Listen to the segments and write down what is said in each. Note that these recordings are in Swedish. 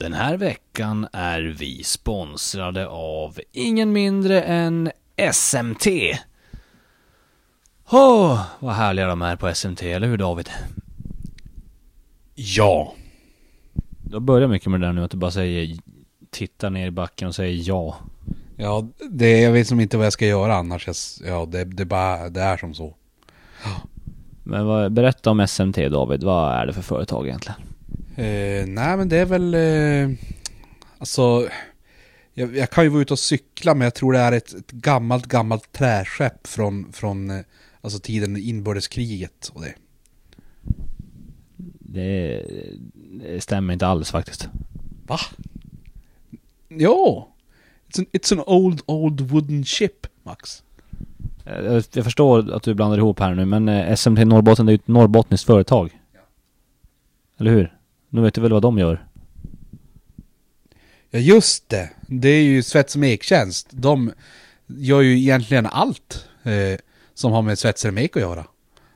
Den här veckan är vi sponsrade av ingen mindre än SMT. Åh, oh, vad härliga de är på SMT, eller hur David? Ja. Jag börjar mycket med det där nu, att du bara säger tittar ner i backen och säger ja. Ja, det, jag vet som inte vad jag ska göra annars. ja, det, det, bara, det är som så. Men vad, berätta om SMT David, vad är det för företag egentligen? Eh, nej men det är väl, eh, alltså, jag, jag, kan ju vara ute och cykla men jag tror det är ett, ett gammalt, gammalt träskepp från, från eh, alltså tiden inbördeskriget och det. Det, det stämmer inte alls faktiskt. Va? Jo! It's an, it's an old, old wooden ship, Max. Eh, jag, jag förstår att du blandar ihop här nu, men eh, SMT Norrbotten är ju ett norrbottniskt företag. Ja. Eller hur? Nu vet du väl vad de gör? Ja just det, det är ju Svets och Mektjänst. De gör ju egentligen allt eh, som har med Svetsare och Mek att göra.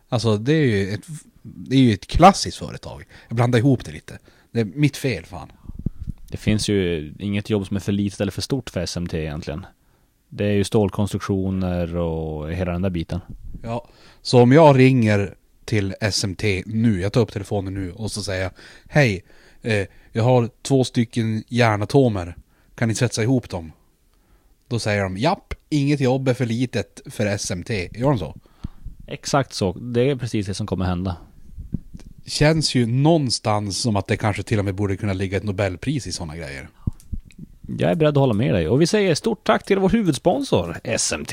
Alltså det är ju ett, det är ju ett klassiskt företag. Jag blandar ihop det lite. Det är mitt fel fan. Det finns ju inget jobb som är för litet eller för stort för SMT egentligen. Det är ju stålkonstruktioner och hela den där biten. Ja, så om jag ringer till SMT nu, jag tar upp telefonen nu och så säger jag Hej, eh, jag har två stycken järnatomer. Kan ni svetsa ihop dem? Då säger de japp, inget jobb är för litet för SMT. Gör de så? Exakt så, det är precis det som kommer hända. Känns ju någonstans som att det kanske till och med borde kunna ligga ett Nobelpris i sådana grejer. Jag är beredd att hålla med dig och vi säger stort tack till vår huvudsponsor SMT.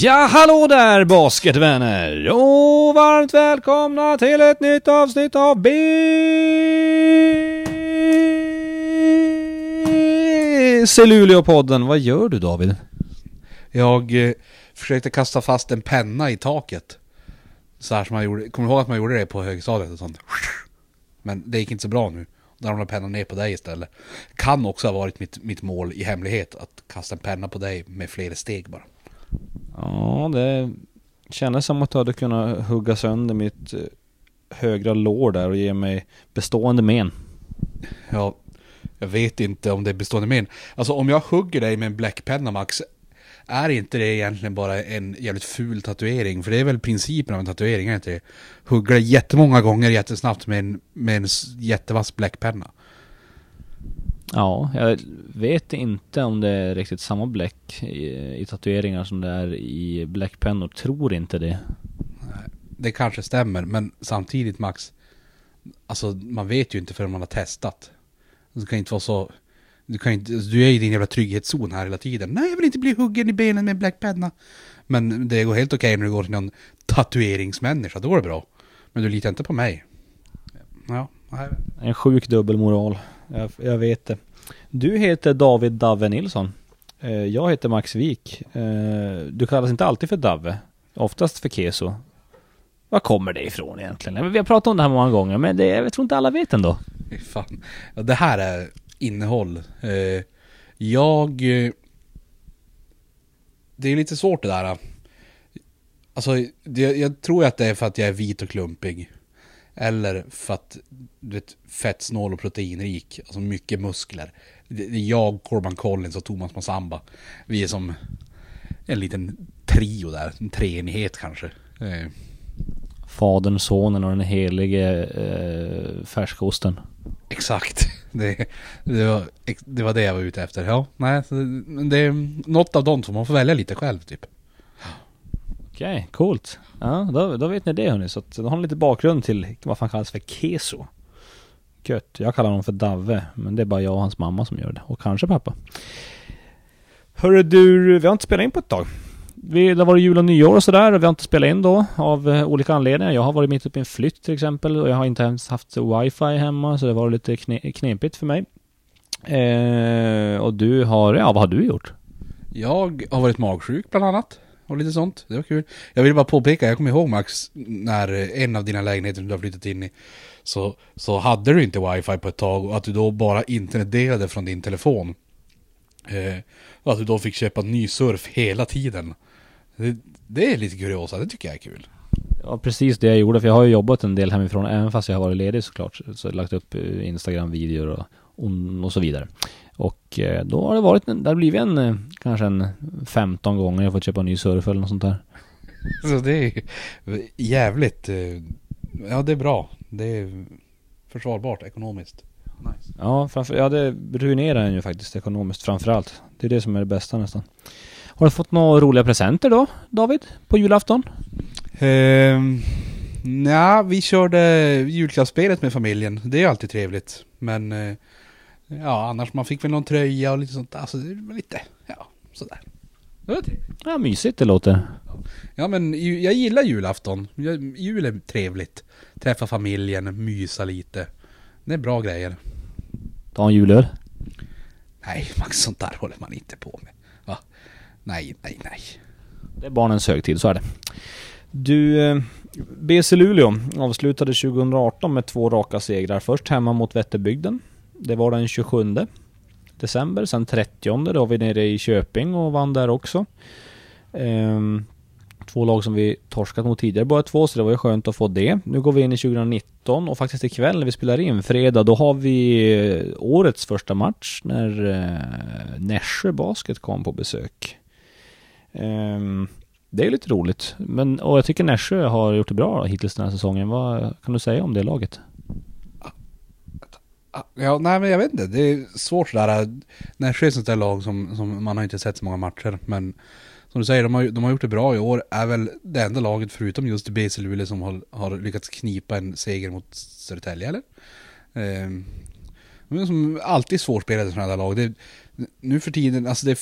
Ja, hallå där basketvänner! Och varmt välkomna till ett nytt avsnitt av BC Luleå-podden. Vad gör du David? Jag eh, försökte kasta fast en penna i taket. Så här som man gjorde, kommer du ihåg att man gjorde det på högstadiet och sånt? Men det gick inte så bra nu. Där ramlade pennan ner på dig istället. Kan också ha varit mitt, mitt mål i hemlighet, att kasta en penna på dig med fler steg bara. Ja, det kändes som att du hade kunnat hugga sönder mitt eh, högra lår där och ge mig bestående men. Ja, jag vet inte om det är bestående men. Alltså om jag hugger dig med en bläckpenna Max, är inte det egentligen bara en jävligt ful tatuering? För det är väl principen av en tatuering, är inte det? Hugga dig jättemånga gånger jättesnabbt med en, med en jättevass bläckpenna. Ja, jag vet inte om det är riktigt samma bläck i, i tatueringar som det är i bläckpennor. Tror inte det. Det kanske stämmer, men samtidigt Max. Alltså man vet ju inte förrän man har testat. Det kan inte vara så... Du, kan inte, du är i din jävla trygghetszon här hela tiden. Nej, jag vill inte bli huggen i benen med en bläckpenna. Men det går helt okej när du går till någon tatueringsmänniska. Då går det bra. Men du litar inte på mig. Ja, nej. En sjuk dubbelmoral. Jag, jag vet det. Du heter David Dave Nilsson. Eh, jag heter Max Wik. Eh, du kallas inte alltid för Dave. Oftast för Keso. Var kommer det ifrån egentligen? Vi har pratat om det här många gånger, men det, jag tror inte alla vet ändå. Fan. Ja, det här är innehåll. Eh, jag... Det är lite svårt det där. Alltså, jag tror att det är för att jag är vit och klumpig. Eller för att du vet, fettsnål och proteinrik, alltså mycket muskler. Det är jag, Corban Collins och Thomas Massamba. Vi är som en liten trio där, en treenighet kanske. Fadern, sonen och den helige eh, färskosten. Exakt. Det, det, var, det var det jag var ute efter. Ja, nej, det är något av dem som man får välja lite själv typ. Okej, okay, coolt. Ja, då, då vet ni det hörni. Så att, då har ni lite bakgrund till vad fan kallas för keso. Gött. Jag kallar honom för Dave. Men det är bara jag och hans mamma som gör det. Och kanske pappa. Hörru du, vi har inte spelat in på ett tag. Vi, det har varit jul och nyår och sådär och vi har inte spelat in då av eh, olika anledningar. Jag har varit mitt uppe i en flytt till exempel och jag har inte ens haft wifi hemma så det var lite kne knepigt för mig. Eh, och du har, ja vad har du gjort? Jag har varit magsjuk bland annat och lite sånt. Det var kul. Jag vill bara påpeka, jag kommer ihåg Max, när eh, en av dina lägenheter du har flyttat in i, så, så hade du inte wifi på ett tag och att du då bara internetdelade från din telefon. Eh, och att du då fick köpa ny surf hela tiden. Det, det är lite kuriosa, det tycker jag är kul. Ja, precis det jag gjorde. För jag har ju jobbat en del hemifrån, även fast jag har varit ledig såklart. Så jag har lagt upp eh, Instagram-videor och, och så vidare. Och eh, då har det varit, det har blivit en, eh, kanske en 15 gånger jag fått köpa ny surf eller något sånt där. Så det är jävligt, ja det är bra. Det är försvarbart ekonomiskt. Nice. Ja, framför, ja, det ruinerar en ju faktiskt ekonomiskt framförallt. Det är det som är det bästa nästan. Har du fått några roliga presenter då, David? På julafton? Eh, ja, vi körde julklappsspelet med familjen. Det är alltid trevligt. Men eh, ja, annars man fick väl någon tröja och lite sånt. Alltså lite, ja, sådär. Det var Ja, mysigt det låter. Ja men jag gillar julafton. Jul är trevligt. Träffa familjen, mysa lite. Det är bra grejer. Ta en julöl? Nej, Max, sånt där håller man inte på med. Va? Nej, nej, nej. Det är barnens högtid, så är det. Du, eh, BC Luleå avslutade 2018 med två raka segrar. Först hemma mot Vätterbygden. Det var den 27 december. Sen 30 då var vi nere i Köping och vann där också. Ehm, två lag som vi torskat mot tidigare bara två, så det var ju skönt att få det. Nu går vi in i 2019 och faktiskt ikväll när vi spelar in, fredag, då har vi eh, årets första match när eh, Nässjö Basket kom på besök. Ehm, det är lite roligt. Men, och jag tycker Nässjö har gjort det bra hittills den här säsongen. Vad kan du säga om det laget? Ja, nej men jag vet inte. Det är svårt sådär. Nässjö är ett sånt där lag som, som man har inte sett så många matcher. Men som du säger, de har, de har gjort det bra i år. Är väl det enda laget förutom just BC Luleå som har, har lyckats knipa en seger mot Södertälje eller? Eh, men som alltid svårspelade sådana där lag. Det, nu för tiden, alltså det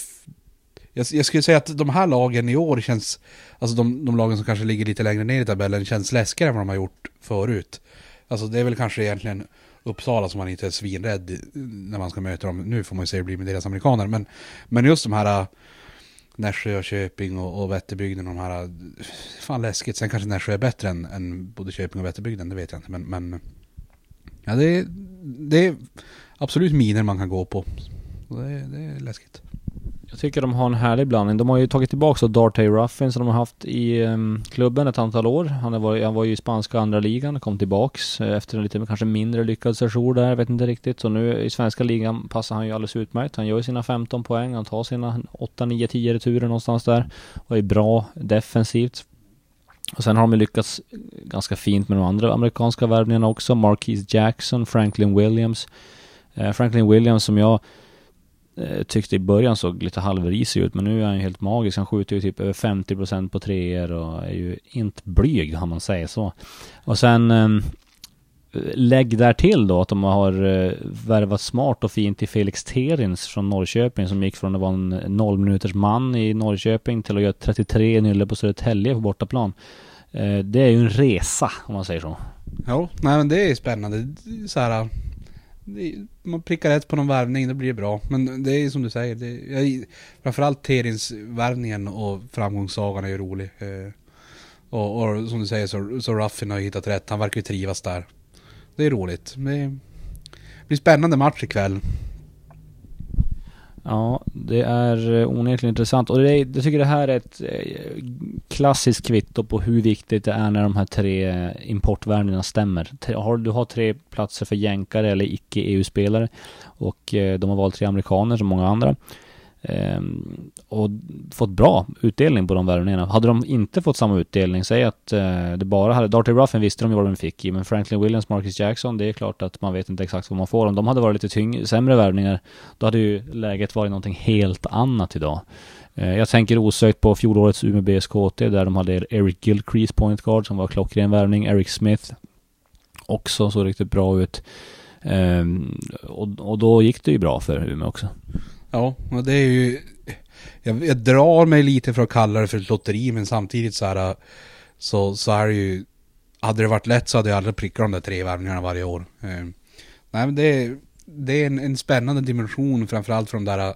jag, jag skulle säga att de här lagen i år känns, alltså de, de lagen som kanske ligger lite längre ner i tabellen känns läskigare än vad de har gjort förut. Alltså det är väl kanske egentligen Uppsala som man inte är svinrädd när man ska möta dem. Nu får man ju se hur det blir med deras amerikaner. Men, men just de här äh, Nässjö och Köping och, och Vätterbygden, de här, äh, fan läskigt. Sen kanske Nässjö är bättre än, än både Köping och Vätterbygden, det vet jag inte. Men, men ja, det, är, det är absolut miner man kan gå på. Det, det är läskigt. Jag tycker de har en härlig blandning. De har ju tagit tillbaka Dartey Ruffin som de har haft i um, klubben ett antal år. Han, var, han var ju i spanska andra ligan, kom tillbaks eh, efter en lite kanske mindre lyckad session där, jag vet inte riktigt. Så nu i svenska ligan passar han ju alldeles utmärkt. Han gör ju sina 15 poäng, han tar sina 8, 9, 10 returer någonstans där. Och är bra defensivt. Och sen har de lyckats ganska fint med de andra amerikanska värvningarna också. Marquise Jackson, Franklin Williams. Eh, Franklin Williams som jag Eh, tyckte i början såg lite halvrisig ut men nu är han ju helt magisk. Han skjuter ju typ över 50% på treor och är ju inte blyg om man säger så. Och sen eh, lägg där till då att de har eh, värvat smart och fint till Felix Terins från Norrköping som gick från att vara en nollminuters man i Norrköping till att göra 33 nylle på Södertälje på bortaplan. Eh, det är ju en resa om man säger så. Ja, nej men det är spännande. Så här man prickar rätt på någon värvning, då blir det bra. Men det är som du säger, det, jag, framförallt Terins värvningen och framgångssagan är ju rolig. Eh, och, och, som du säger så, så Ruffin har hittat rätt, han verkar ju trivas där. Det är roligt. Det blir spännande match ikväll. Ja, det är eh, onekligen intressant. Och det är, jag tycker det här är ett eh, klassiskt kvitto på hur viktigt det är när de här tre eh, importvärdena importvärvningarna stämmer. Du har tre platser för jänkare eller icke-EU-spelare och de har valt tre amerikaner som många andra. Ehm, och fått bra utdelning på de värvningarna. Hade de inte fått samma utdelning, säg att eh, det bara hade, Darty Ruffin visste de ju vad de fick i, men Franklin Williams, Marcus Jackson, det är klart att man vet inte exakt vad man får. Om de hade varit lite tyngre, sämre värvningar, då hade ju läget varit någonting helt annat idag. Eh, jag tänker osökt på fjolårets Umeå BSKT där de hade Eric Gilcrease point guard som var klockren värvning, Eric Smith också såg riktigt bra ut. Ehm, och, och då gick det ju bra för Umeå också. Ja, och det är ju... Jag, jag, drar mig lite för att kalla det för ett lotteri, men samtidigt så här... Så, så är det ju... Hade det varit lätt så hade jag aldrig prickat de där tre värvningarna varje år. Eh, nej men det är, det är en, en spännande dimension framförallt för de där...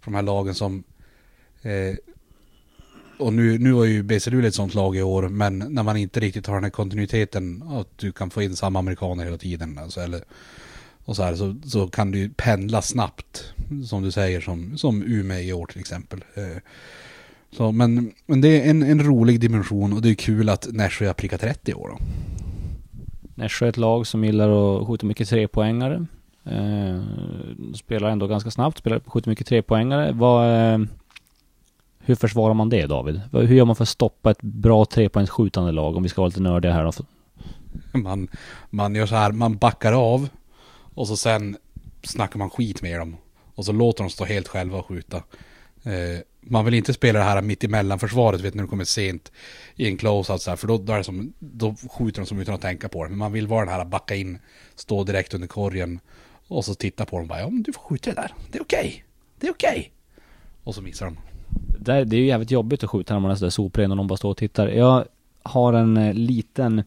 För de här lagen som... Eh, och nu, nu var ju BC Luleå ett sånt lag i år, men när man inte riktigt har den här kontinuiteten, att du kan få in samma amerikaner hela tiden, alltså, eller, och så, här, så, så kan du pendla snabbt, som du säger, som, som Umeå i år till exempel. Eh, Så, men, men det är en, en rolig dimension och det är kul att Nässjö har prickat 30 i år då. Nässjö är ett lag som gillar att skjuta mycket trepoängare. Eh, spelar ändå ganska snabbt, spelar, skjuter mycket trepoängare. Vad, eh, hur försvarar man det David? Hur gör man för att stoppa ett bra trepoängsskjutande lag? Om vi ska vara lite nördiga här då. Man, man gör så här, man backar av och så sen snackar man skit med dem. Och så låter de stå helt själva och skjuta. Eh, man vill inte spela det här mitt emellan försvaret, vet när du kommer sent i en close-out så här, för då, då, är det som, då skjuter de som utan att tänka på det. Men man vill vara den här backa in, stå direkt under korgen och så titta på dem och bara, ja men du får skjuta det där, det är okej, det är okej. Och så missar de. Där, det är ju jävligt jobbigt att skjuta när man är sådär sopren och de bara står och tittar. Jag har en eh, liten...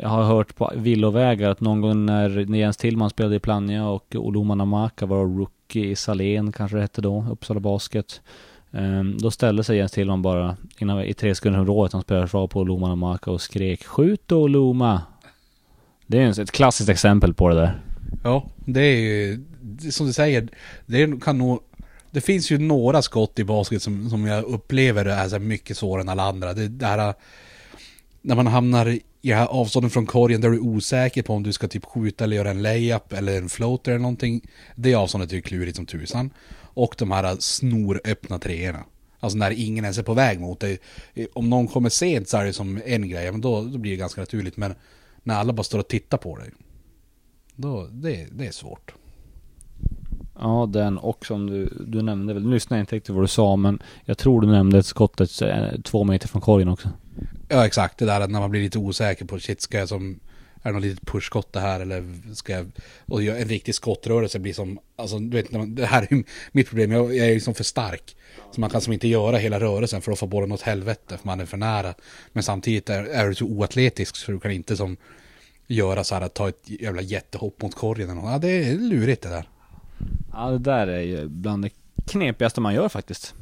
Jag har hört på villovägar att någon gång när, Jens Tillman spelade i Plannja och Oloma Namaka var rookie i Salén kanske det hette då, Uppsala Basket. Ehm, då ställde sig Jens Tillman bara innan, i tre sekunder från rådet, han spelade försvar på Oloma Namaka och skrek 'Skjut då Oloma!' Det är ett klassiskt exempel på det där. Ja, det är ju, som du säger, det kan nog, det finns ju några skott i basket som, som jag upplever är så mycket svårare än alla andra. Det, det här, när man hamnar i det här avståndet från korgen där du är osäker på om du ska typ skjuta eller göra en layup eller en floater eller någonting. Det avståndet är ju klurigt som tusan. Och de här snoröppna treorna. Alltså när ingen ens är på väg mot dig. Om någon kommer sent så är det som en grej, men då, då blir det ganska naturligt. Men när alla bara står och tittar på dig. Då, det, det är svårt. Ja, den och som du, du nämnde väl, nu lyssnade jag inte riktigt vad du sa men jag tror du nämnde skottet eh, två meter från korgen också. Ja exakt, det där att när man blir lite osäker på shit, ska jag som är det något litet pushskott det här eller ska jag och en riktig skottrörelse blir som alltså du vet man, det här är ju mitt problem jag, jag är liksom för stark så man kan som inte göra hela rörelsen för då får bollen åt helvete för man är för nära men samtidigt är, är du så oatletisk så du kan inte som göra så här att ta ett jävla jättehopp mot korgen eller något. ja det är lurigt det där Ja, det där är ju bland det knepigaste man gör faktiskt.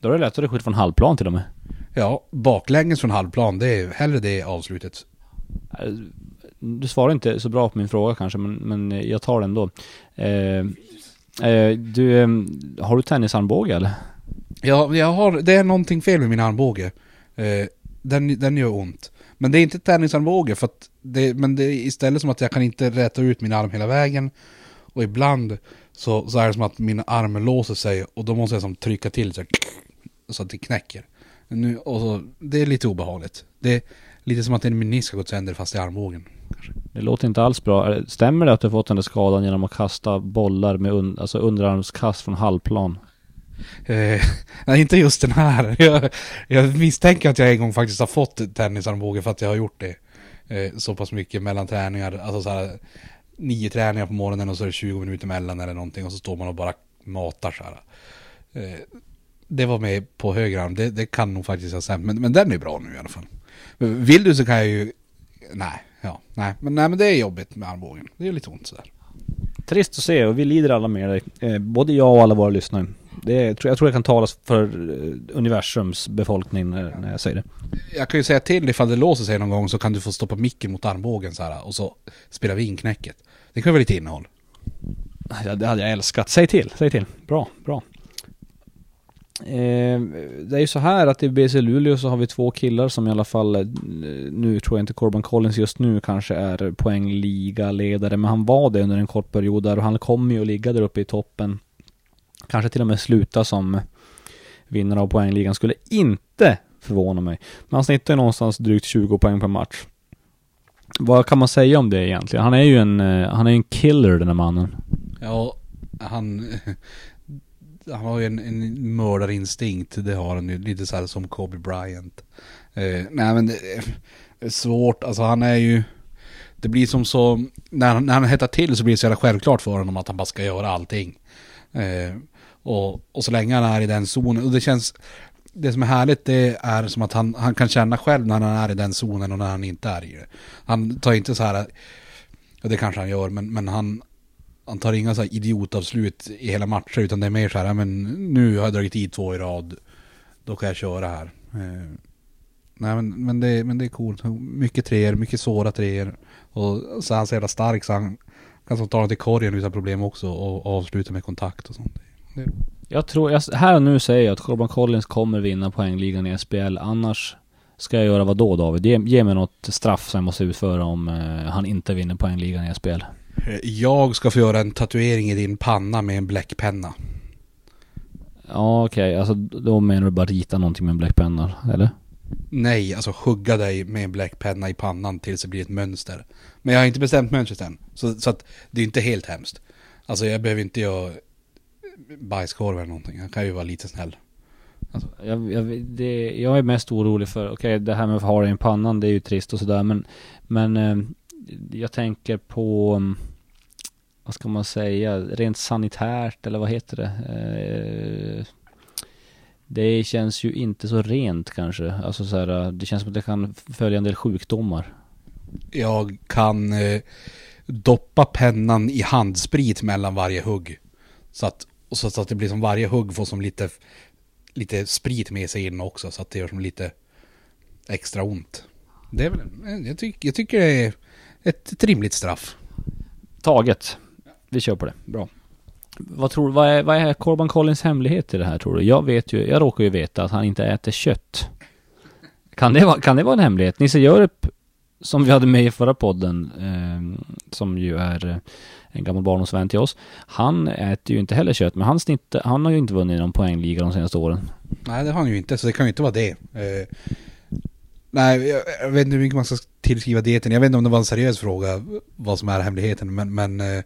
Då är det lättare att skjuta från halvplan till och med ja baklänges från halvplan det är hellre det avslutet Eh, Du svarar inte så bra på min fråga kanske, men, men jag tar den ändå. Eh, eh, du, eh, har du tennisarmbåge eller? Ja, jag har, det är någonting fel med min armbåge. Eh, den, den gör ont. Men det är inte tennisarmbåge, för att det, men det är istället som att jag kan inte räta ut min arm hela vägen. Och ibland så, så är det som att min arm låser sig och då måste jag som trycka till så, så att det knäcker. Nu, och så, det är lite obehagligt. Det är lite som att en menisk har gått sönder fast i armbågen. Det låter inte alls bra. Stämmer det att du fått den där skadan genom att kasta bollar med un, alltså underarmskast från halvplan? Eh, nej, inte just den här. Jag, jag misstänker att jag en gång faktiskt har fått tennisarmbåge för att jag har gjort det. Eh, så pass mycket mellan träningar. Alltså så här, nio träningar på morgonen och så är det 20 minuter mellan eller någonting. Och så står man och bara matar så här. Eh, det var med på höger arm. Det, det kan nog faktiskt ha stämt. Men, men den är bra nu i alla fall. Vill du så kan jag ju... Nej, ja, nej. Men, nej, men det är jobbigt med armbågen. Det är lite ont sådär. Trist att se och vi lider alla med dig. Eh, både jag och alla våra lyssnare. Det är, jag tror jag kan tala för eh, universums befolkning när, när jag säger det. Jag kan ju säga till ifall det låser sig någon gång så kan du få stoppa micken mot armbågen så här och så spelar vi in knäcket. Det kan vara lite innehåll. Ja, det hade jag älskat. Säg till, säg till. Bra, bra. Eh, det är ju så här att i BC Luleå så har vi två killar som i alla fall, eh, nu tror jag inte Corbin Collins just nu kanske är poängligaledare, men han var det under en kort period där och han kommer ju att ligga där uppe i toppen. Kanske till och med sluta som vinnare av poängligan, skulle inte förvåna mig. Men han snittar ju någonstans drygt 20 poäng per match. Vad kan man säga om det egentligen? Han är ju en, eh, han är ju en killer den här mannen. Ja, han... Han har ju en, en mördarinstinkt, det har han ju. Lite så här som Kobe Bryant. Eh, nej men det är svårt, alltså han är ju... Det blir som så... När, han- när han hettar till så blir det så jävla självklart för honom att han bara ska göra allting. Eh, och, och så länge han är i den zonen, och det känns... Det som är härligt det är som att han, han kan känna själv när han är i den zonen och när han inte är i det. Han tar inte så här... och det kanske han gör, men, men han, han tar inga så här idiotavslut i hela matcher utan det är mer så här, men nu har jag dragit i två i rad. då kan jag köra här. Eh, nej men, men, det, men det är coolt. Mycket treor, mycket svåra treor. Och så är han så jävla stark så han kan som ta den till korgen utan problem också och avsluta med kontakt och sånt. Det, Jag tror, jag, här och nu säger jag att Corbin Collins kommer vinna poängligan i SBL, Annars ska jag göra vad då David? Ge, ge mig något straff som jag måste utföra om eh, han inte vinner poängligan i SBL. Eh, Jag ska få göra en tatuering i din panna med en bläckpenna. Ja okej, alltså då menar du bara rita någonting med en bläckpenna, eller? Nej, alltså hugga dig med en bläckpenna i pannan tills det blir ett mönster. Men jag har inte bestämt mönstret än. Så, så att det är inte helt hemskt. Alltså jag behöver inte göra bajskorv eller någonting. Jag kan ju vara lite snäll. Jag, jag, det, jag är mest orolig för, okej det här med att ha det i pannan det är ju trist och sådär men Men eh, jag tänker på mm, Vad ska man säga, rent sanitärt eller vad heter det? Eh, det känns ju inte så rent kanske. Alltså så här, eh, det känns som att det kan följa en del sjukdomar. Jag kan eh, doppa pennan i handsprit mellan varje hugg. Så att, och så, så att det blir som varje hugg får som lite, lite sprit med sig in också. Så att det gör som lite extra ont. Det är väl, jag, tycker jag tycker det är ett, ett rimligt straff. Taget. Vi kör på det. Bra. Vad tror du, vad är, vad är Corban Collins hemlighet i det här tror du? Jag vet ju, jag råkar ju veta att han inte äter kött. Kan det vara, kan det vara en hemlighet? Nisse Jörup, som vi hade med i förra podden, eh, som ju är eh, en gammal barndomsvän till oss. Han äter ju inte heller kött, men han, snitt, han har ju inte vunnit någon poängliga de senaste åren. Nej, det har han ju inte, så det kan ju inte vara det. Eh, nej, jag, jag vet inte hur mycket man ska tillskriva dieten. Jag vet inte om det var en seriös fråga, vad som är hemligheten, men, men eh,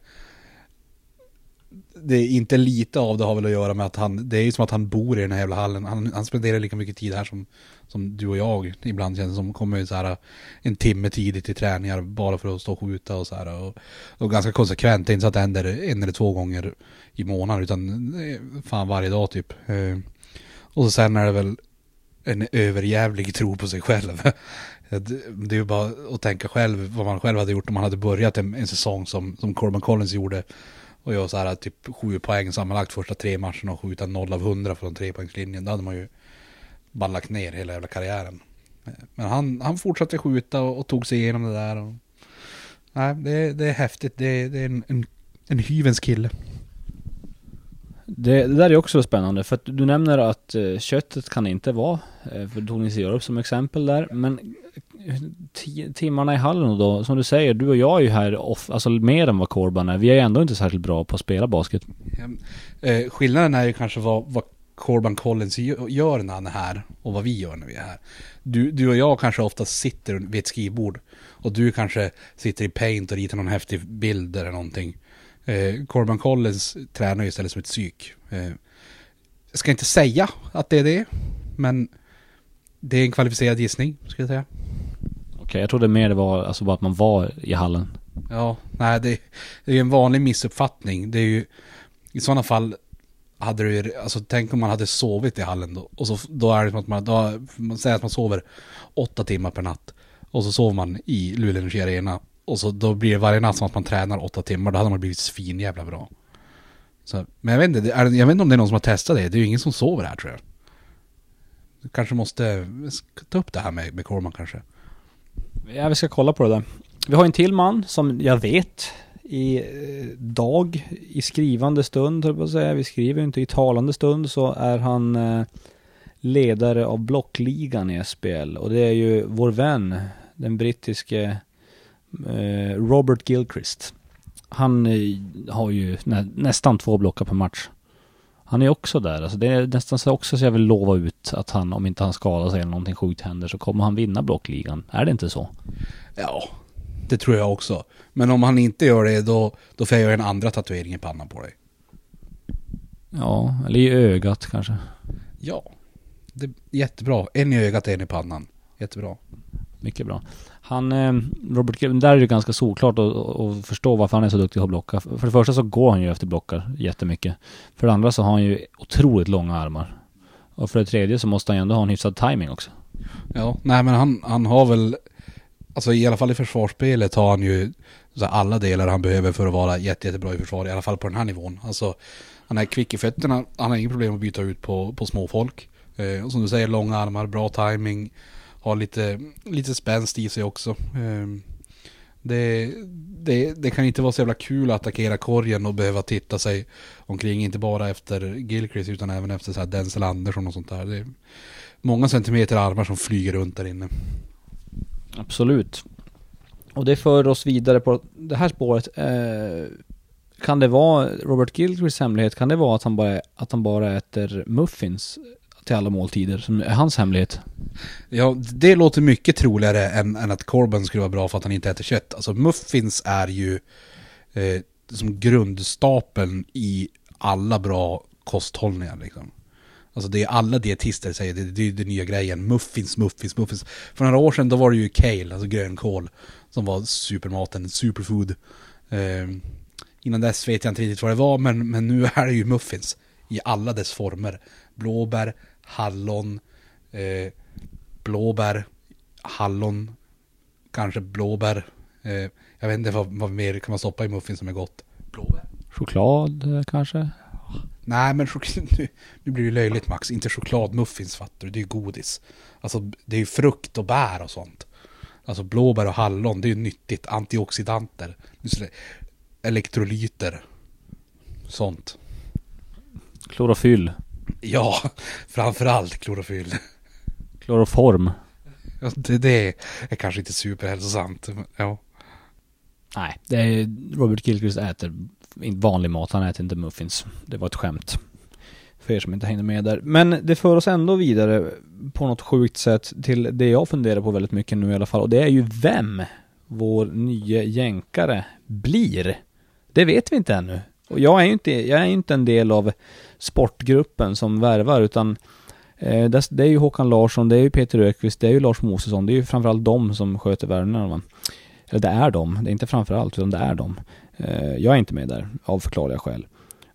det är inte lite av det har väl att göra med att han, det är ju som att han bor i den här jävla hallen. Han, han spenderar lika mycket tid här som, som du och jag ibland känns det som. Kommer ju så här en timme tidigt till träningar bara för att stå och skjuta och så här. Och, och ganska konsekvent, det är inte så att det händer en eller två gånger i månaden utan eh, fan varje dag typ. Eh, och så sen är det väl en överjävlig tro på sig själv. Eh, det är ju bara att tänka själv vad man själv hade gjort om man hade börjat en, en säsong som, som Corbin Collins gjorde. Och jag så här typ sju poäng sammanlagt första tre matcherna och skjuta noll av hundra från trepoängslinjen. Då hade man ju bara lagt ner hela jävla karriären. Eh, men han, han fortsatte skjuta och, och tog sig igenom det där. Och, nej, det, det är häftigt. Det, det är en, en, en hyvens kille. Det, det där är också spännande för att du nämner att eh, köttet kan inte vara, eh, för du tog Jörup som exempel där, men eh, timmarna i hallen då, som du säger, du och jag är ju här off, alltså mer än vad Corban är. Vi är ändå inte särskilt bra på att spela basket. Ehm, eh, skillnaden är ju kanske vad, vad Corban Collins gör när han är här och vad vi gör när vi är här. Du, du och jag kanske ofta sitter vid ett skrivbord och du kanske sitter i paint och ritar någon häftig bild eller någonting. Eh, Corban Collins tränar ju istället som ett psyk. Eh, jag ska inte säga att det är det, men det är en kvalificerad gissning, skulle jag säga. Okej, jag trodde mer det var, alltså bara att man var i hallen. Ja, nej det, det är ju en vanlig missuppfattning. Det är ju i sådana fall hade du ju, alltså tänk om man hade sovit i hallen då. Och så, då är det som att man, då, man säger att man sover åtta timmar per natt. Och så sover man i Luleå Energi Arena. Och så då blir det varje natt som att man tränar åtta timmar. Då hade man blivit svin jävla bra. Så, men jag vet, inte, är, jag vet inte om det är någon som har testat det. Det är ju ingen som sover här tror jag. Du kanske måste ta upp det här med, med Corman kanske. Ja, vi ska kolla på det där. Vi har en till man som jag vet i eh, dag, i skrivande stund, höll jag på att säga. Vi skriver ju inte i talande stund, så är han eh, ledare av blockligan i SPL. Och det är ju vår vän, den brittiske Robert Gilchrist. Han eh, har ju nä, nästan två blockar per match. Han är också där. Alltså det är nästan så också så jag vill lova ut att han, om inte han skadar sig eller någonting sjukt händer, så kommer han vinna blockligan. Är det inte så? Ja, det tror jag också. Men om han inte gör det, då, då får jag göra en andra tatuering i pannan på dig. Ja, eller i ögat kanske. Ja, det är jättebra. En i ögat, en i pannan. Jättebra. Mycket bra. Han, eh, Robert Gill, där är det ganska solklart att, att förstå varför han är så duktig på att blocka. För det första så går han ju efter blockar jättemycket. För det andra så har han ju otroligt långa armar. Och för det tredje så måste han ju ändå ha en hyfsad timing också. Ja, nej men han, han har väl, alltså i alla fall i försvarsspelet har han ju så alla delar han behöver för att vara jätte, jättebra i försvar, i alla fall på den här nivån. Alltså, han är kvick i fötterna, han har inga problem att byta ut på, på småfolk. Eh, och som du säger, långa armar, bra timing har lite, lite spänst i sig också. Ehm, det, det, det kan inte vara så jävla kul att attackera korgen och behöva titta sig omkring, inte bara efter Gilchrist utan även efter så här Denzel Andersson och sånt där. Det är många centimeter armar som flyger runt där inne. Absolut. Och det för oss vidare på det här spåret. Eh, kan det vara Robert Gilchrists hemlighet? Kan det vara att han bara, att han bara äter muffins till alla måltider som är hans hemlighet? Ja, det låter mycket troligare än, än att Corbin skulle vara bra för att han inte äter kött. Alltså muffins är ju eh, som grundstapeln i alla bra kosthållningar liksom. Alltså det är alla dietister säger, det, det är den nya grejen. Muffins, muffins, muffins. För några år sedan då var det ju kale, alltså grönkål, som var supermaten, superfood. Eh, innan dess vet jag inte riktigt vad det var, men, men nu är det ju muffins. I alla dess former. Blåbär, hallon, eh, blåbär, hallon, kanske blåbär. Eh, jag vet inte vad, vad mer kan man stoppa i muffins som är gott. Blåbär. Choklad eh, kanske? Nej men nu, nu blir det löjligt Max, inte chokladmuffins fattar du, det är ju godis. Alltså det är ju frukt och bär och sånt. Alltså blåbär och hallon, det är ju nyttigt, antioxidanter, elektrolyter, sånt. Klorofyll. Ja, framförallt klorofyll. Kloroform. Ja, det, det är kanske inte superhälsosamt. Ja. Nej, det är Robert Gilchrist äter vanlig mat. Han äter inte muffins. Det var ett skämt. För er som inte hängde med där. Men det för oss ändå vidare på något sjukt sätt till det jag funderar på väldigt mycket nu i alla fall. Och det är ju vem vår nya jänkare blir. Det vet vi inte ännu. Och jag är ju inte, jag är inte en del av sportgruppen som värvar utan eh, det är ju Håkan Larsson, det är ju Peter Ökvist, det är ju Lars Mosesson, det är ju framförallt de som sköter värvningarna. Eller det är de, det är inte framförallt utan det är de. Eh, jag är inte med där av förklarliga skäl.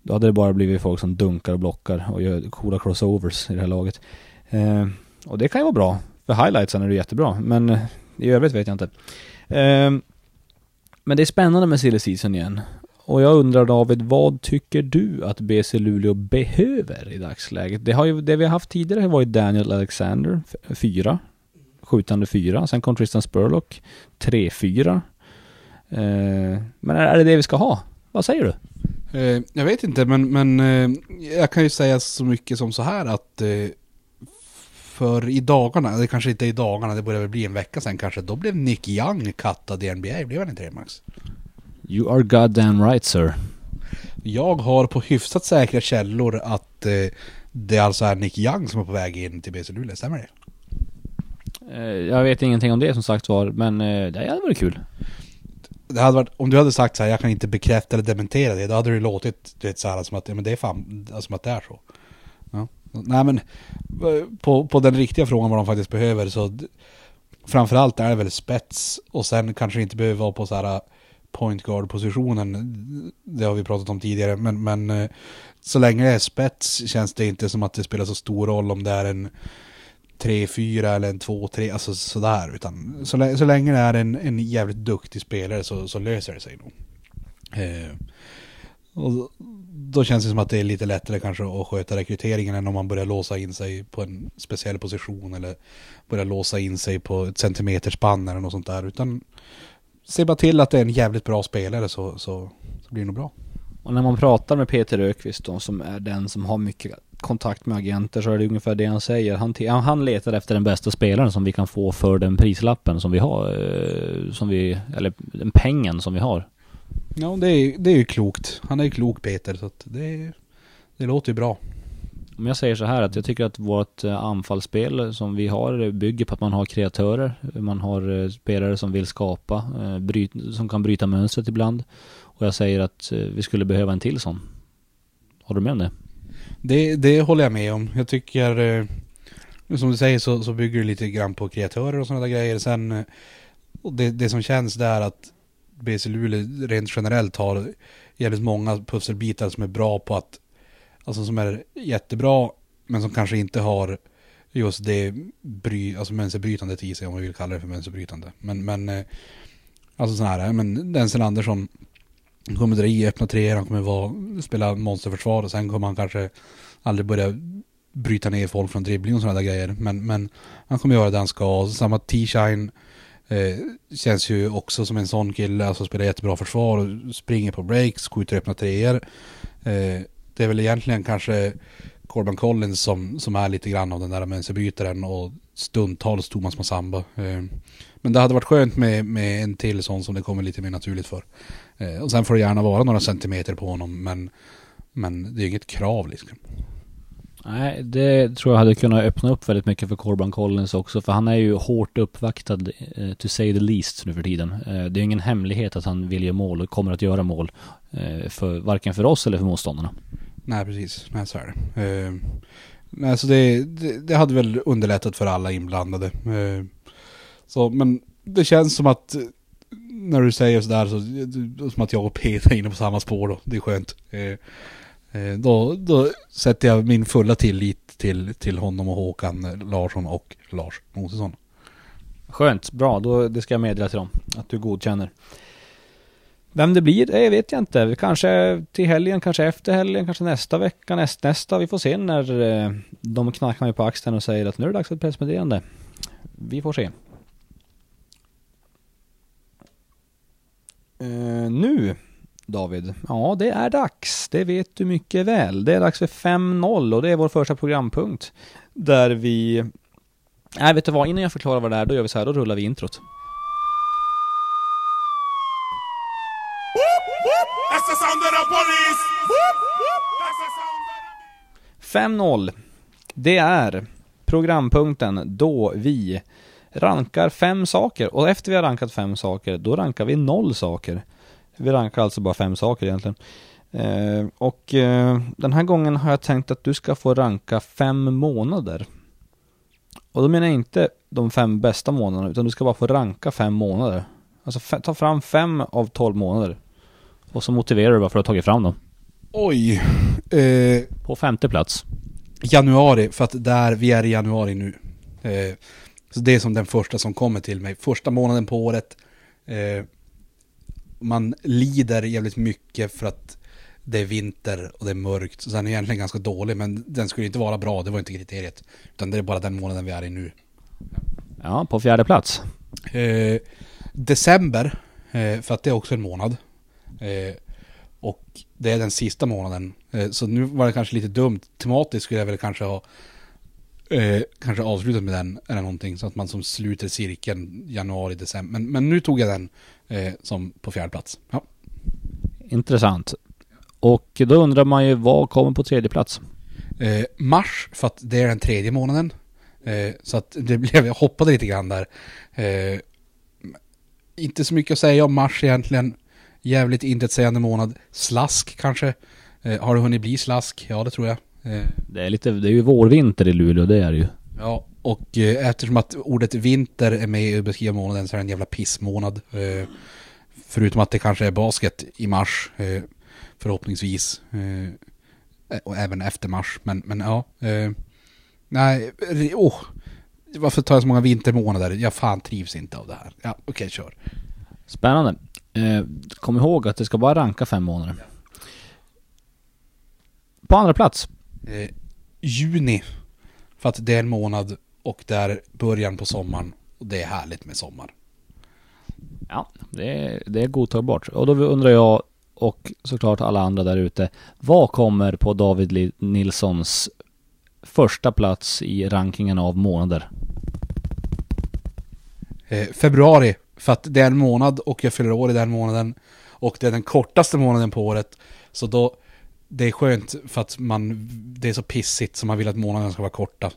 Då hade det bara blivit folk som dunkar och blockar och gör coola crossovers i det här laget. Eh, och det kan ju vara bra. För highlightsen är det jättebra, men eh, i övrigt vet jag inte. Eh, men det är spännande med silly season igen. Och jag undrar David, vad tycker du att BC Luleå behöver i dagsläget? Det, har ju, det vi har haft tidigare har varit Daniel Alexander, 4. Skjutande 4. Sen kom Tristan Spurlock, 3-4. Eh, men är det det vi ska ha? Vad säger du? Eh, jag vet inte, men, men eh, jag kan ju säga så mycket som så här att eh, för i dagarna, det kanske inte är i dagarna, det börjar väl bli en vecka sen kanske, då blev Nick Young kattad i NBA, blev han inte det Max? You are goddamn right sir. Jag har på hyfsat säkra källor att eh, det alltså är Nick Young som är på väg in till BC Luleå, stämmer det? Eh, jag vet ingenting om det som sagt var, men eh, det hade varit kul. Det hade varit, om du hade sagt så här, jag kan inte bekräfta eller dementera det, då hade det låtit du vet, så här, som att ja, men det är fan, som att det är så. Ja. Nej men, på, på den riktiga frågan vad de faktiskt behöver så Framförallt är det väl spets och sen kanske inte behöver vara på så här point guard positionen. Det har vi pratat om tidigare, men, men eh, så länge det är spets känns det inte som att det spelar så stor roll om det är en 3-4 eller en 2-3, alltså sådär. Utan så, så länge det är en, en jävligt duktig spelare så, så löser det sig nog. Eh, och då känns det som att det är lite lättare kanske att sköta rekryteringen än om man börjar låsa in sig på en speciell position eller börjar låsa in sig på ett centimeterspann eller något sånt där. Utan se bara till att det är en jävligt bra spelare så, så, så blir det nog bra. Och när man pratar med Peter Ökvist då, som är den som har mycket kontakt med agenter så är det ungefär det han säger. Han, han letar efter den bästa spelaren som vi kan få för den prislappen som vi har. Eh, som vi, eller den pengen som vi har. Ja, det är, det är ju klokt. Han är ju klok Peter, så att det, det låter ju bra. Om jag säger så här att jag tycker att vårt eh, anfallsspel som vi har bygger på att man har kreatörer. Man har eh, spelare som vill skapa, eh, bryt, som kan bryta mönstret ibland. Och jag säger att vi skulle behöva en till sån. Håller du med om det? Det, det håller jag med om. Jag tycker, som du säger så, så bygger det lite grann på kreatörer och sådana där grejer. Sen, det, det som känns där att BC Luleå rent generellt har jävligt många pusselbitar som är bra på att, alltså som är jättebra, men som kanske inte har just det bry, alltså mönsterbrytandet i sig om man vill kalla det för mönsterbrytande. Men, men eh, alltså sån här, men Denzel Andersson kommer dra i öppna treor, han kommer vara, spela monsterförsvar och sen kommer han kanske aldrig börja bryta ner folk från dribbling och sådana där grejer. Men, men han kommer göra det han ska. Samma T-Shine eh, känns ju också som en sån kille. Alltså spelar jättebra försvar springer på breaks, skjuter öppna treor. Eh, det är väl egentligen kanske Corbin Collins som, som är lite grann av den där mönsterbrytaren och stundtals Thomas Massamba. Eh, men det hade varit skönt med, med en till sån som det kommer lite mer naturligt för. Eh, och sen får det gärna vara några centimeter på honom men, men det är inget krav liksom. Nej, det tror jag hade kunnat öppna upp väldigt mycket för Corban Collins också. För han är ju hårt uppvaktad, eh, to say the least, nu för tiden. Eh, det är ingen hemlighet att han vill göra mål och kommer att göra mål. Eh, för, varken för oss eller för motståndarna. Nej, precis. Nej, så är det. Eh, nej, så det, det, det, hade väl underlättat för alla inblandade. Eh, så, men det känns som att när du säger sådär så, som att jag och Peter är inne på samma spår då. Det är skönt. Eh, Eh, då, då sätter jag min fulla tillit till, till honom och Håkan Larsson och Lars Mosesson. Skönt, bra. Då, det ska jag meddela till dem. Att du godkänner. Vem det blir, det vet jag inte. Kanske till helgen, kanske efter helgen, kanske nästa vecka, näst, nästa. Vi får se när eh, de knackar mig på axeln och säger att nu är det dags för ett pressmeddelande. Vi får se. Uh, nu David? Ja, det är dags. Det vet du mycket väl. Det är dags för 5-0 och det är vår första programpunkt. Där vi... Nej, vet du vad? Innan jag förklarar vad det är, då gör vi så här. Då rullar vi introt. That's the sound of the police! 5-0. Det är programpunkten då vi rankar fem saker och efter vi har rankat fem saker, då rankar vi noll saker. Vi rankar alltså bara fem saker egentligen. Eh, och eh, den här gången har jag tänkt att du ska få ranka fem månader. Och då menar jag inte de fem bästa månaderna, utan du ska bara få ranka fem månader. Alltså ta fram fem av tolv månader. Och så motiverar du varför du har tagit fram dem. Oj. Eh, På femte plats. Januari, för att där, vi är i januari nu. Eh, så det är som den första som kommer till mig. Första månaden på året. Eh, man lider jävligt mycket för att det är vinter och det är mörkt. Så den är egentligen ganska dålig, men den skulle inte vara bra, det var inte kriteriet. Utan det är bara den månaden vi är i nu. Ja, på fjärde plats. Eh, december, eh, för att det är också en månad. Eh, och det är den sista månaden. Eh, så nu var det kanske lite dumt. Tematiskt skulle jag väl kanske ha eh, kanske avslutat med den eller någonting. Så att man som sluter cirkeln januari, december. Men, men nu tog jag den eh, som på fjärde plats. Ja. Intressant. Och då undrar man ju vad kommer på tredje plats? Eh, mars, för att det är den tredje månaden. Eh, så att det blev, jag hoppade lite grann där. Eh, inte så mycket att säga om mars egentligen. Jävligt intetsägande månad. Slask kanske. Eh, har det hunnit bli slask? Ja, det tror jag. Eh, det är lite, det är ju vårvinter i Luleå, det är det ju. Ja, och eh, eftersom att ordet vinter är med i beskriva månaden så är det en jävla pissmånad. Förutom att det kanske är basket i mars, förhoppningsvis. Eh, och även efter mars, men, men ja. Eh, nej, oh, varför tar jag så många vintermånader? Jag fan trivs inte av det här. Ja, okej, okay, kör. Spännande. Eh, kom ihåg att det ska bara ranka fem månader. På andra plats? juni. För att det är en månad och det är början på sommaren. Och det är härligt med sommar. Ja, det är, det är godtagbart. Och då undrar jag och såklart alla andra där ute. Vad kommer på David Nilssons första plats i rankingen av månader? Eh, februari. För att det är en månad och jag fyller år i den månaden. Och det är den kortaste månaden på året. Så då, det är skönt för att man, det är så pissigt så man vill att månaderna ska vara korta.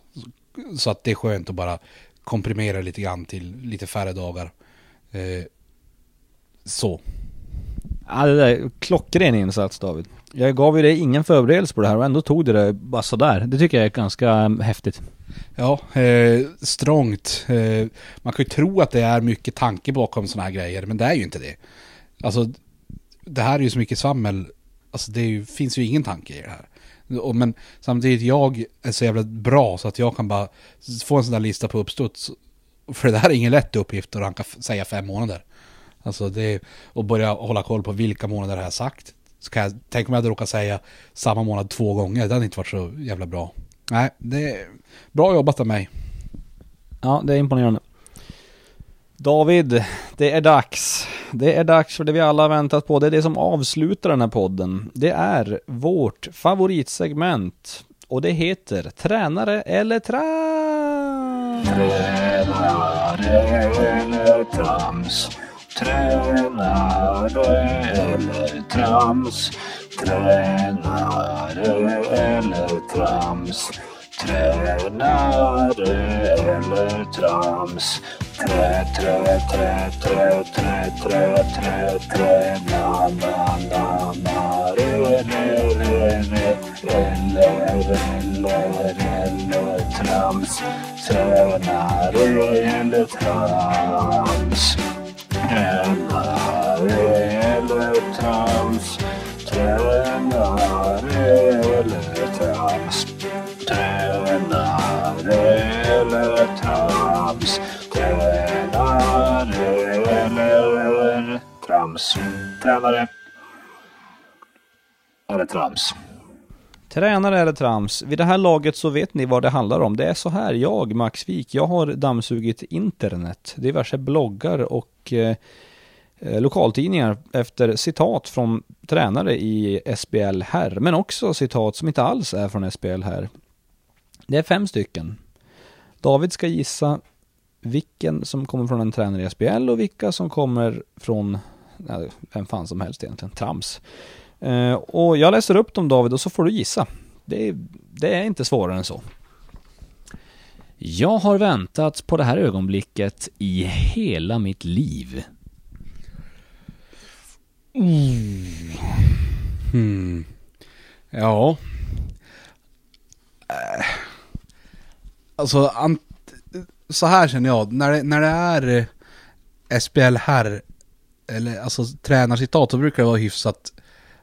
Så att det är skönt att bara komprimera lite grann till lite färre dagar. Eh, så. Ja, det där klockren insats David. Jag gav ju dig ingen förberedelse på det här och ändå tog du det bara sådär. Det tycker jag är ganska mm, häftigt. Ja, eh, strångt. Eh, man kan ju tro att det är mycket tanke bakom sådana här grejer, men det är ju inte det. Alltså, det här är ju så mycket svammel. Alltså det ju, finns ju ingen tanke i det här. Men samtidigt, jag är så jävla bra så att jag kan bara få en sån där lista på uppstuds. För det här är ingen lätt uppgift att ranka, säga fem månader. Alltså det är att börja hålla koll på vilka månader har jag sagt. Så kan jag, tänk om jag hade råkat säga samma månad två gånger, det hade inte varit så jävla bra. Nej, det är bra jobbat av mig. Ja, det är imponerande. David, det är dags. Det är dags för det vi alla har väntat på. Det är det som avslutar den här podden. Det är vårt favoritsegment. Och det heter Tränare eller trams. Tränare eller trams. Tränare eller trams. Tränare eller trams. Tränare eller trams. Trä, trä, trä, trä, trä, trä, trä, trä, na, na, na, na, re, re, re, re, eller, eller, eller trams. Tränare eller trams. Tränare eller trams. Tränare eller trams. Tränare eller trams. Tränare eller trams. Tränare eller trams. Tränare eller trams. Vid det här laget så vet ni vad det handlar om. Det är så här, jag, Max Wik, jag har dammsugit internet, diverse bloggar och Eh, eh, lokaltidningar efter citat från tränare i SBL här, men också citat som inte alls är från SBL här. Det är fem stycken. David ska gissa vilken som kommer från en tränare i SBL och vilka som kommer från vem fan som helst egentligen, trams. Eh, och jag läser upp dem David och så får du gissa. Det, det är inte svårare än så. Jag har väntat på det här ögonblicket i hela mitt liv. Hmm. Ja. Äh. Alltså, så här känner jag. När det, när det är eh, SPL här, eller alltså tränarcitat, så brukar det vara hyfsat,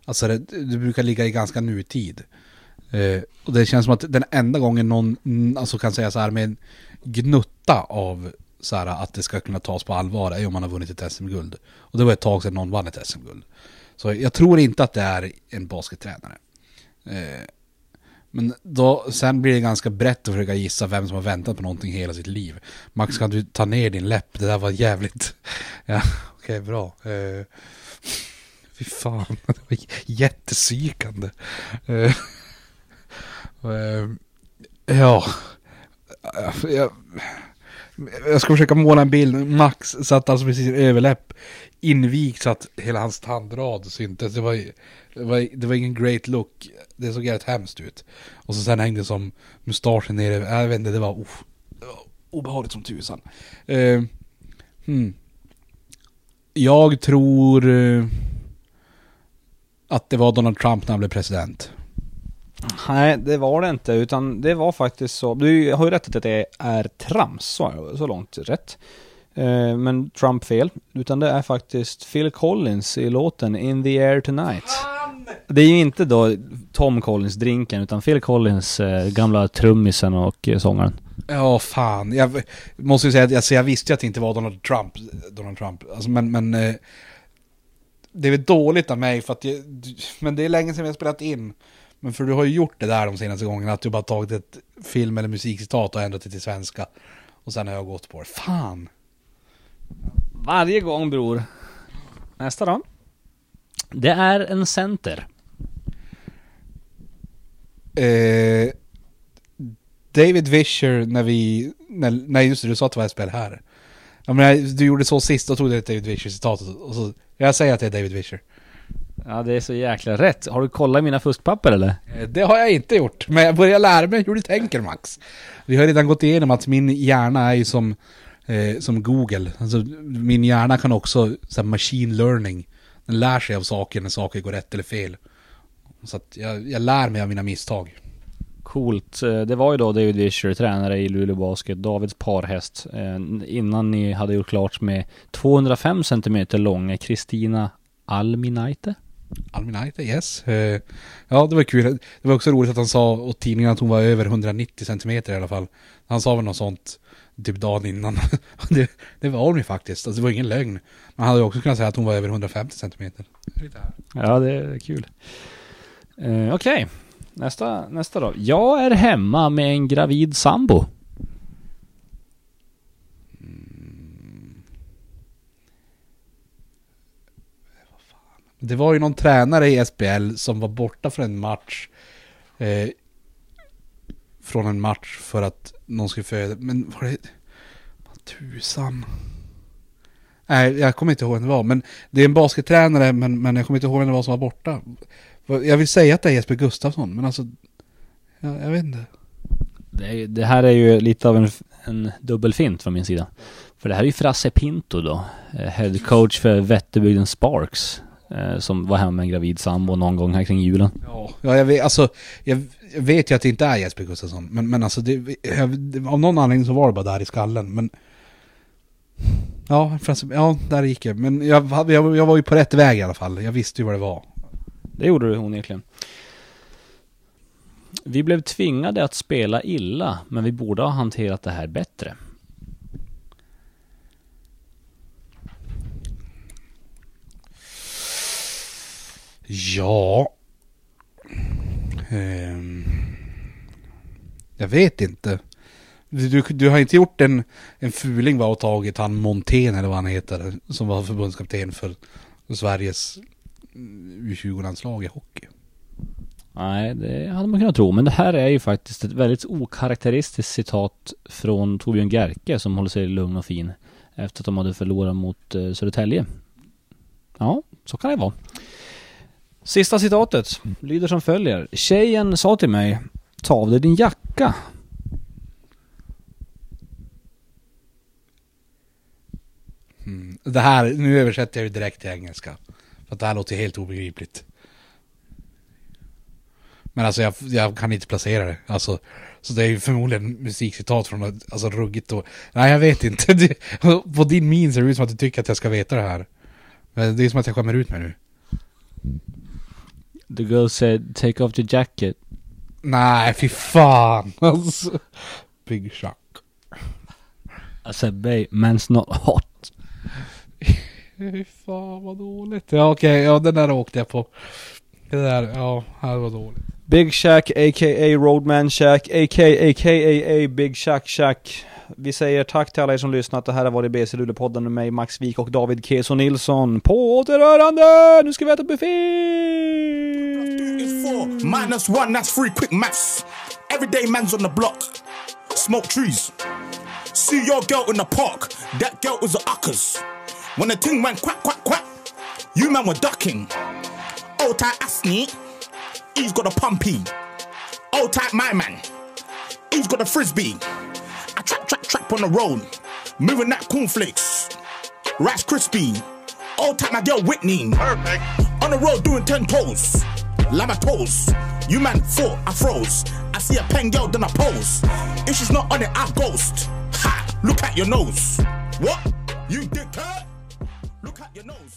alltså det, det brukar ligga i ganska nutid. Eh, och det känns som att den enda gången någon alltså kan säga så här med en gnutta av så här, att det ska kunna tas på allvar är om man har vunnit ett SM-guld. Och det var ett tag sedan någon vann ett SM-guld. Så jag tror inte att det är en baskettränare. Eh, men då, sen blir det ganska brett att försöka gissa vem som har väntat på någonting hela sitt liv. Max, kan du ta ner din läpp? Det där var jävligt... Ja, okej, bra. Eh, fy fan, det var jättepsykande. Eh, Eh, ja, jag, jag ska försöka måla en bild. Max satt alltså precis sin överläpp invigt så att hela hans tandrad syntes. Det var, det var, det var ingen great look. Det såg jävligt hemskt ut. Och så sen hängde som mustaschen nere. Äh, jag vet inte, det var, oh, det var obehagligt som tusan. Uh, hmm. Jag tror uh, att det var Donald Trump när han blev president. Nej, det var det inte, utan det var faktiskt så. Du har ju rätt att det är trams, så, så långt rätt. Eh, Men Trump fel, utan det är faktiskt Phil Collins i låten In the air tonight. Det är ju inte då Tom Collins drinken, utan Phil Collins eh, gamla trummisen och eh, sångaren. Ja, fan. Jag måste ju säga att alltså, jag visste att det inte var Donald Trump. Donald Trump. Alltså, men, men det är väl dåligt av mig för att jag, Men det är länge sedan vi har spelat in. Men för du har ju gjort det där de senaste gångerna. Att du bara tagit ett film eller musikcitat och ändrat det till svenska. Och sen har jag gått på det. Fan! Varje gång bror. Nästa då. Det är en center. Eh, David Vischer när vi... När, nej just det, du sa att det var ett spel här. Ja, men du gjorde så sist, då tog du ett David Vischer-citat. Och så, jag säger att det är David Vischer. Ja, det är så jäkla rätt. Har du kollat mina fuskpapper eller? Eh, Det har jag inte gjort, men jag börjar lära mig hur du tänker Max. Vi har redan gått igenom att min hjärna är ju som, eh, som Google. Alltså, min hjärna kan också, så här, machine learning. Den lär sig av saker när saker går rätt eller fel. Så att jag, jag lär mig av mina misstag. Coolt. Eh, Det var ju då David Vischer, tränare i Luleå Basket, Davids parhäst. eh, Innan ni hade gjort klart med 205 cm långa Kristina Alminaite. Alminaita, yes. Eh, ja, det var kul. Det var också roligt att han sa åt tidningen att hon var över 190 cm i alla fall. Han sa väl något sånt typ dagen innan. det, det var hon ju faktiskt. Alltså, det var ingen lögn. Man hade ju också kunnat säga att hon var över 150 cm. Ja, det är kul. Eh, Okej. Nästa, nästa då. Jag är hemma med en gravid sambo. Det var ju någon tränare i SBL som var borta från en match. Eh, från en match för att någon skulle föda. Men var det... Vad tusan. Nej, jag kommer inte ihåg vem det var. Men det är en baskettränare, men, men jag kommer inte ihåg vem det var som var borta. Jag vill säga att det är Jesper Gustafsson, men alltså... Jag, jag vet inte. Det, är, det här är ju lite av en, en dubbelfint från min sida. För det här är ju Frasse Pinto då. Eh, head coach för Vätterbygden Sparks eh, Som var hemma med en gravid sambo någon gång här kring julen. Ja, ja jag, vet, alltså, jag, vet ju att det inte är Jesper Gustafsson. Men, men alltså, det, jag, av någon anledning så var det bara där i skallen. Men... Ja, fast, ja där gick jag. Men jag, jag, jag var ju på rätt väg i alla fall. Jag visste ju vad det var. Det gjorde du onekligen. Vi blev tvingade att spela illa, men vi borde ha hanterat det här bättre. Ja... Um, jag vet inte. Du, du, du har inte gjort en, en fuling va och tagit han Montén eller vad han heter. Som var förbundskapten för Sveriges mm, U20-landslag i hockey. Nej, det hade man kunnat tro. Men det här är ju faktiskt ett väldigt okaraktäristiskt citat från Torbjörn Gerke som håller sig lugn och fin efter att de hade förlorat mot eh, Södertälje. Ja, så kan det vara. Sista citatet lyder som följer. Tjejen sa till mig Ta av dig din jacka. Mm. Det här, nu översätter jag ju direkt till engelska. För att det här låter helt obegripligt. Men alltså jag, jag kan inte placera det. Alltså, så det är ju förmodligen musikcitat från något alltså, ruggigt och... Nej jag vet inte. Det, på din min ser det ut som att du tycker att jag ska veta det här. Men det är som att jag skämmer ut mig nu. The girl said take off your jacket. Nej fy fan. Alltså. Big shock. I said babe, man's not hot. Fy fan vad dåligt. Ja okej, ja den där åkte jag på. Det där, ja, det var dåligt. Big Shack a.k.a. Roadman Shack a.k.a. Big Shack Shack. Vi säger tack till alla er som lyssnat. Det här har varit BC Luleå-podden med mig, Max Wik och David Keso Nilsson. På återhörande! Nu ska vi äta buffé! Minus one, that's three quick maths. Everyday man's on the block. Smoke trees. See your girl in the park. That girl was a uckers. When the thing went quack, quack, quack, you man were ducking. Old tight Asni, he's got a pumpy. Old tight my man, he's got a frisbee. I trap, trap, trap on the road, moving that cornflakes. Rice crispy, old tight my girl Whitney. Perfect. On the road doing ten toes, lama toes. You man four, I froze. I see a pen girl, then I pose. If she's not on it, I ghost. Ha! Look at your nose. What? You dickhead? Look at your nose.